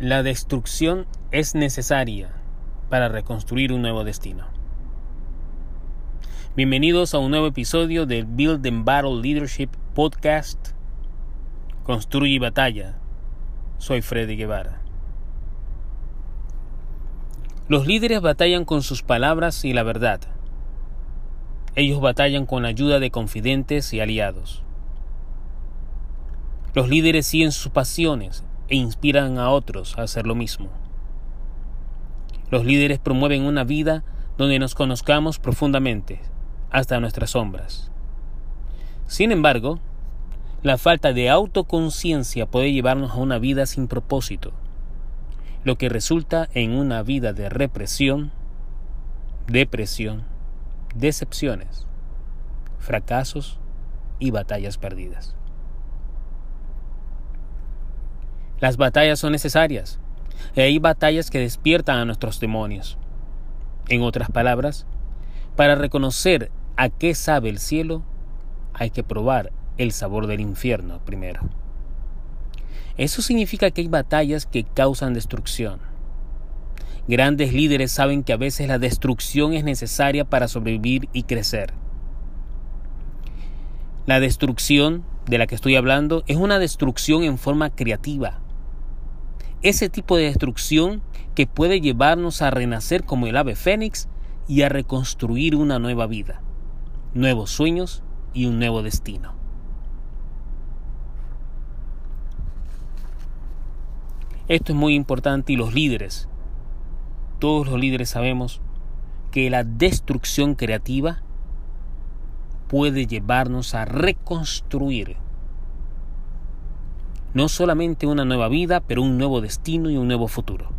La destrucción es necesaria para reconstruir un nuevo destino. Bienvenidos a un nuevo episodio del Build and Battle Leadership Podcast. Construye y batalla. Soy Freddy Guevara. Los líderes batallan con sus palabras y la verdad. Ellos batallan con la ayuda de confidentes y aliados. Los líderes siguen sus pasiones e inspiran a otros a hacer lo mismo. Los líderes promueven una vida donde nos conozcamos profundamente, hasta nuestras sombras. Sin embargo, la falta de autoconciencia puede llevarnos a una vida sin propósito, lo que resulta en una vida de represión, depresión, decepciones, fracasos y batallas perdidas. Las batallas son necesarias. Y hay batallas que despiertan a nuestros demonios. En otras palabras, para reconocer a qué sabe el cielo, hay que probar el sabor del infierno primero. Eso significa que hay batallas que causan destrucción. Grandes líderes saben que a veces la destrucción es necesaria para sobrevivir y crecer. La destrucción de la que estoy hablando es una destrucción en forma creativa, ese tipo de destrucción que puede llevarnos a renacer como el ave fénix y a reconstruir una nueva vida, nuevos sueños y un nuevo destino. Esto es muy importante y los líderes, todos los líderes sabemos que la destrucción creativa puede llevarnos a reconstruir no solamente una nueva vida, pero un nuevo destino y un nuevo futuro.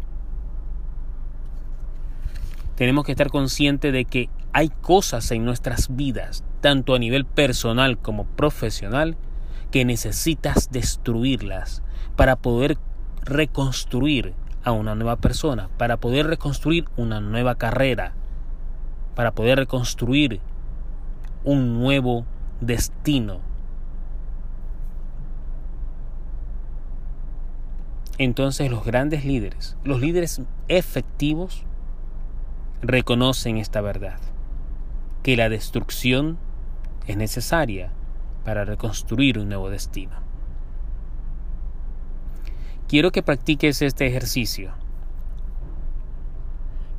Tenemos que estar conscientes de que hay cosas en nuestras vidas, tanto a nivel personal como profesional, que necesitas destruirlas para poder reconstruir a una nueva persona, para poder reconstruir una nueva carrera, para poder reconstruir un nuevo destino Entonces los grandes líderes, los líderes efectivos, reconocen esta verdad, que la destrucción es necesaria para reconstruir un nuevo destino. Quiero que practiques este ejercicio,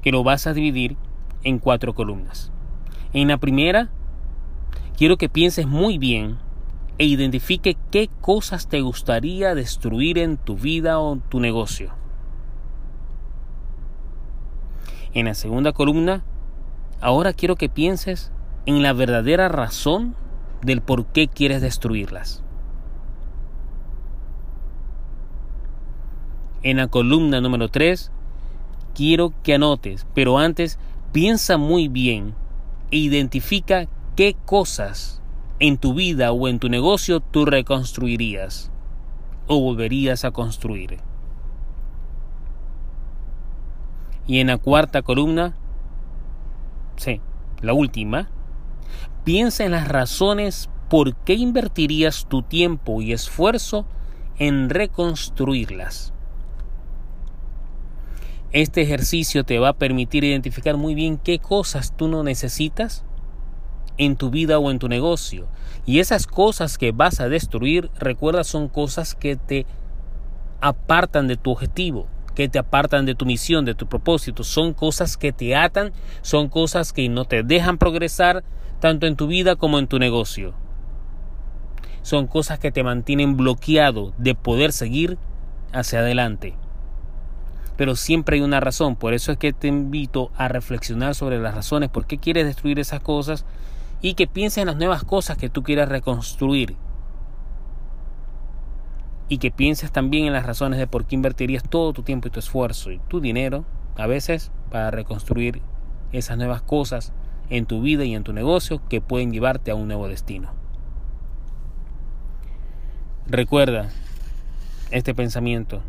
que lo vas a dividir en cuatro columnas. En la primera, quiero que pienses muy bien e identifique qué cosas te gustaría destruir en tu vida o tu negocio. En la segunda columna, ahora quiero que pienses en la verdadera razón del por qué quieres destruirlas. En la columna número 3, quiero que anotes, pero antes piensa muy bien e identifica qué cosas en tu vida o en tu negocio tú reconstruirías o volverías a construir. Y en la cuarta columna, sí, la última, piensa en las razones por qué invertirías tu tiempo y esfuerzo en reconstruirlas. Este ejercicio te va a permitir identificar muy bien qué cosas tú no necesitas en tu vida o en tu negocio. Y esas cosas que vas a destruir, recuerda, son cosas que te apartan de tu objetivo, que te apartan de tu misión, de tu propósito. Son cosas que te atan, son cosas que no te dejan progresar tanto en tu vida como en tu negocio. Son cosas que te mantienen bloqueado de poder seguir hacia adelante. Pero siempre hay una razón, por eso es que te invito a reflexionar sobre las razones, por qué quieres destruir esas cosas y que pienses en las nuevas cosas que tú quieras reconstruir. Y que pienses también en las razones de por qué invertirías todo tu tiempo y tu esfuerzo y tu dinero, a veces, para reconstruir esas nuevas cosas en tu vida y en tu negocio que pueden llevarte a un nuevo destino. Recuerda este pensamiento.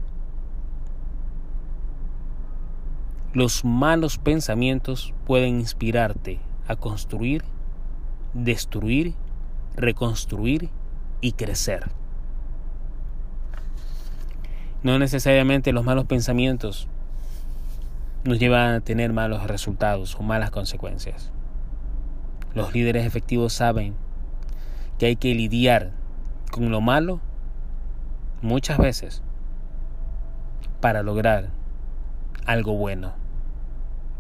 Los malos pensamientos pueden inspirarte a construir destruir, reconstruir y crecer. No necesariamente los malos pensamientos nos llevan a tener malos resultados o malas consecuencias. Los líderes efectivos saben que hay que lidiar con lo malo muchas veces para lograr algo bueno,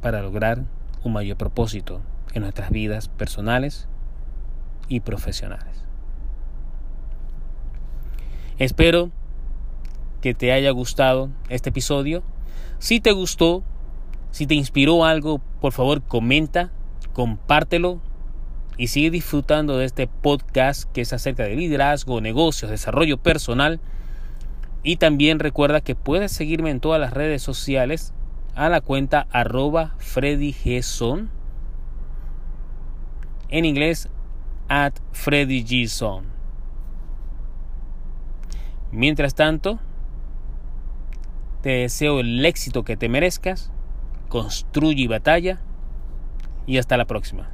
para lograr un mayor propósito en nuestras vidas personales y profesionales. Espero que te haya gustado este episodio. Si te gustó, si te inspiró algo, por favor comenta, compártelo y sigue disfrutando de este podcast que es acerca de liderazgo, negocios, desarrollo personal. Y también recuerda que puedes seguirme en todas las redes sociales a la cuenta arroba Freddy En inglés, at Freddy Mientras tanto, te deseo el éxito que te merezcas, construye y batalla y hasta la próxima.